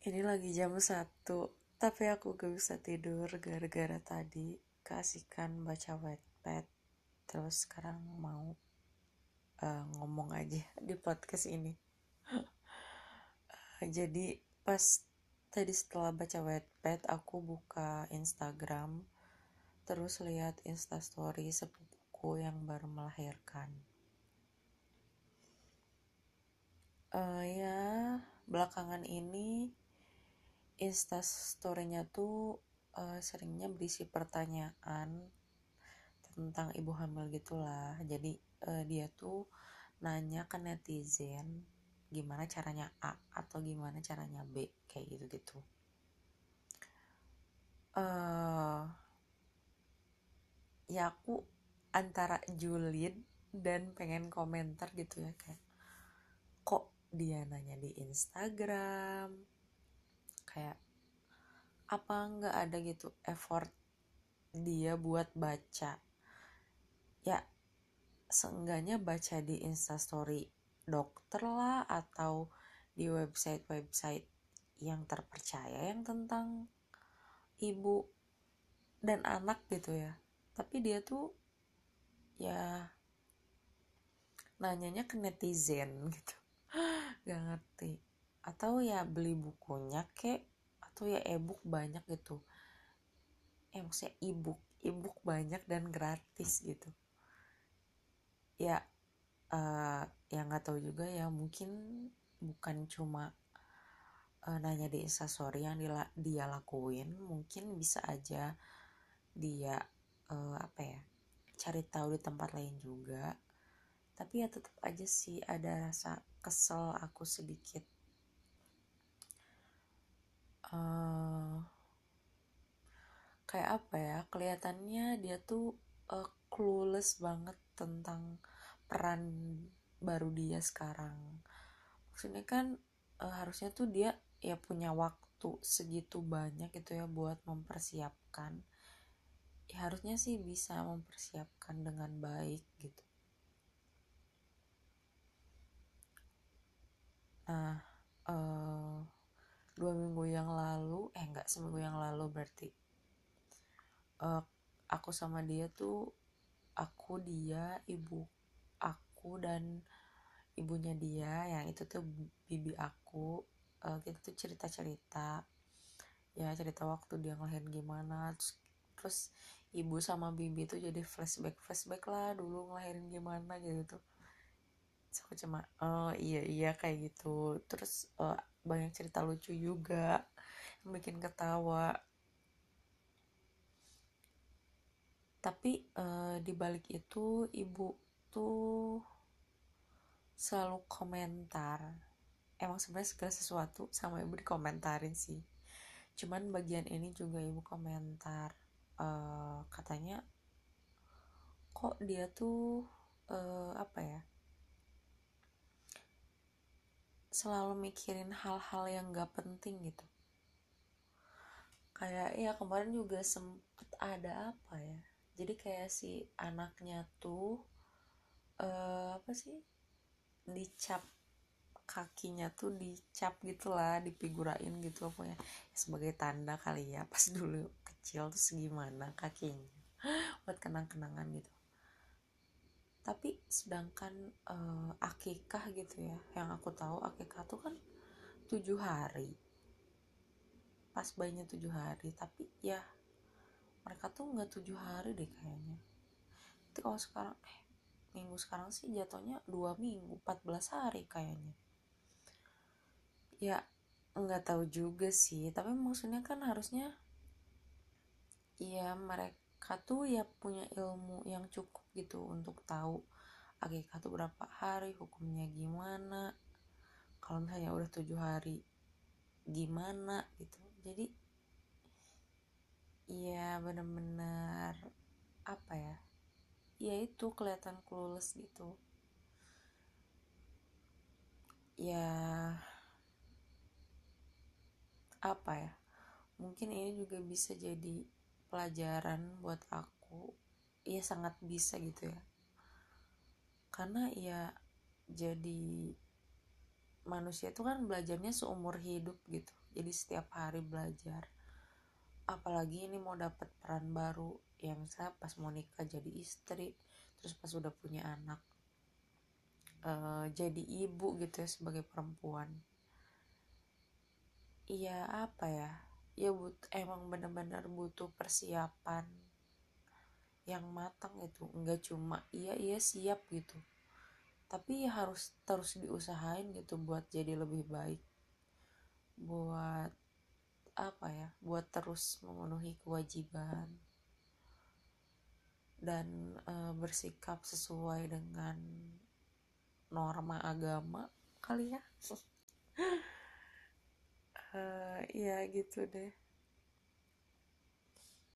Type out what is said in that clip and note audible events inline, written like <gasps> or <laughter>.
Ini lagi jam 1 Tapi aku gak bisa tidur Gara-gara tadi Keasikan baca Wattpad. Terus sekarang mau uh, Ngomong aja di podcast ini. Uh, Jadi pas Tadi setelah baca Wattpad Aku buka Instagram Terus lihat instastory Sepupuku yang baru melahirkan. Uh, Ya belakangan ini instastorynya tuh uh, seringnya berisi pertanyaan tentang ibu hamil gitulah. Jadi uh, dia tuh nanya ke netizen gimana caranya A atau gimana caranya B kayak gitu gitu uh, ya aku antara julid dan pengen komentar gitu ya kayak kok dia nanya di Instagram kayak apa nggak ada gitu effort dia buat baca? Ya seenggaknya baca di instastory dokter lah atau di website-website yang terpercaya yang tentang ibu dan anak gitu ya. Tapi dia tuh ya nanyanya ke netizen <laughs> gitu. Gak ngerti atau ya beli bukunya kek atau ya ebook banyak gitu. Eh maksudnya ebook ebook banyak dan gratis gitu. Ya uh, yang nggak tahu juga ya mungkin bukan cuma uh, nanya di instastory yang dia, dia lakuin mungkin bisa aja dia uh, apa ya cari tahu di tempat lain juga. Tapi ya tetap aja sih ada rasa kesel aku sedikit uh, kayak apa ya kelihatannya dia tuh uh, clueless banget tentang peran baru dia sekarang. Maksudnya kan uh, harusnya tuh dia ya punya waktu segitu banyak gitu ya buat mempersiapkan. Ya harusnya sih bisa mempersiapkan dengan baik gitu. Nah uh, dua minggu yang lalu eh nggak seminggu yang lalu berarti uh, aku sama dia tuh aku dia ibu aku dan ibunya dia yang itu tuh bibi aku uh, kita tuh cerita cerita ya cerita waktu dia ngelahirin gimana terus, terus ibu sama bibi tuh jadi flashback flashback lah dulu ngelahirin gimana gitu tuh. Aku cuma oh iya iya kayak gitu. Terus uh, banyak cerita lucu juga yang bikin ketawa. Tapi uh, di balik itu ibu tuh selalu komentar. Emang sebenarnya segala sesuatu sama ibu dikomentarin sih. Cuman bagian ini juga ibu komentar uh, katanya kok dia tuh uh, apa ya selalu mikirin hal-hal yang gak penting gitu. Kayak ya kemarin juga sempet ada apa ya? Jadi kayak si anaknya tuh uh, apa sih? Dicap kakinya tuh dicap gitulah dipigurain gitu apa ya sebagai tanda kali ya pas dulu kecil tuh segimana kakinya. <gasps> Buat kenang-kenangan gitu tapi sedangkan uh, akikah gitu ya yang aku tahu akikah tuh kan tujuh hari. Pas bayinya tujuh hari tapi ya mereka tuh nggak tujuh hari deh kayaknya. Tapi kalau sekarang eh minggu sekarang sih jatuhnya dua minggu 14 hari kayaknya. Ya nggak tahu juga sih tapi maksudnya kan harusnya ya mereka mereka tuh ya punya ilmu yang cukup gitu untuk tahu akikah tuh berapa hari hukumnya gimana? Kalau misalnya udah tujuh hari gimana? Gitu. Jadi ya bener-bener apa ya ya itu kelihatan clueless gitu. Ya apa ya mungkin ini juga bisa jadi pelajaran buat aku ya sangat bisa gitu ya. Karena ya jadi manusia itu kan belajarnya seumur hidup gitu. Jadi setiap hari belajar. Apalagi ini mau dapat peran baru yang saya pas mau nikah jadi istri terus pas udah punya anak uh, jadi ibu gitu ya sebagai perempuan. Iya apa ya ya but emang bener-bener butuh persiapan yang matang itu enggak cuma iya iya siap gitu. Tapi ya harus terus diusahain gitu buat jadi lebih baik. Buat apa ya? Buat terus memenuhi kewajiban. Dan e, bersikap sesuai dengan norma agama kali ya <laughs> ya gitu deh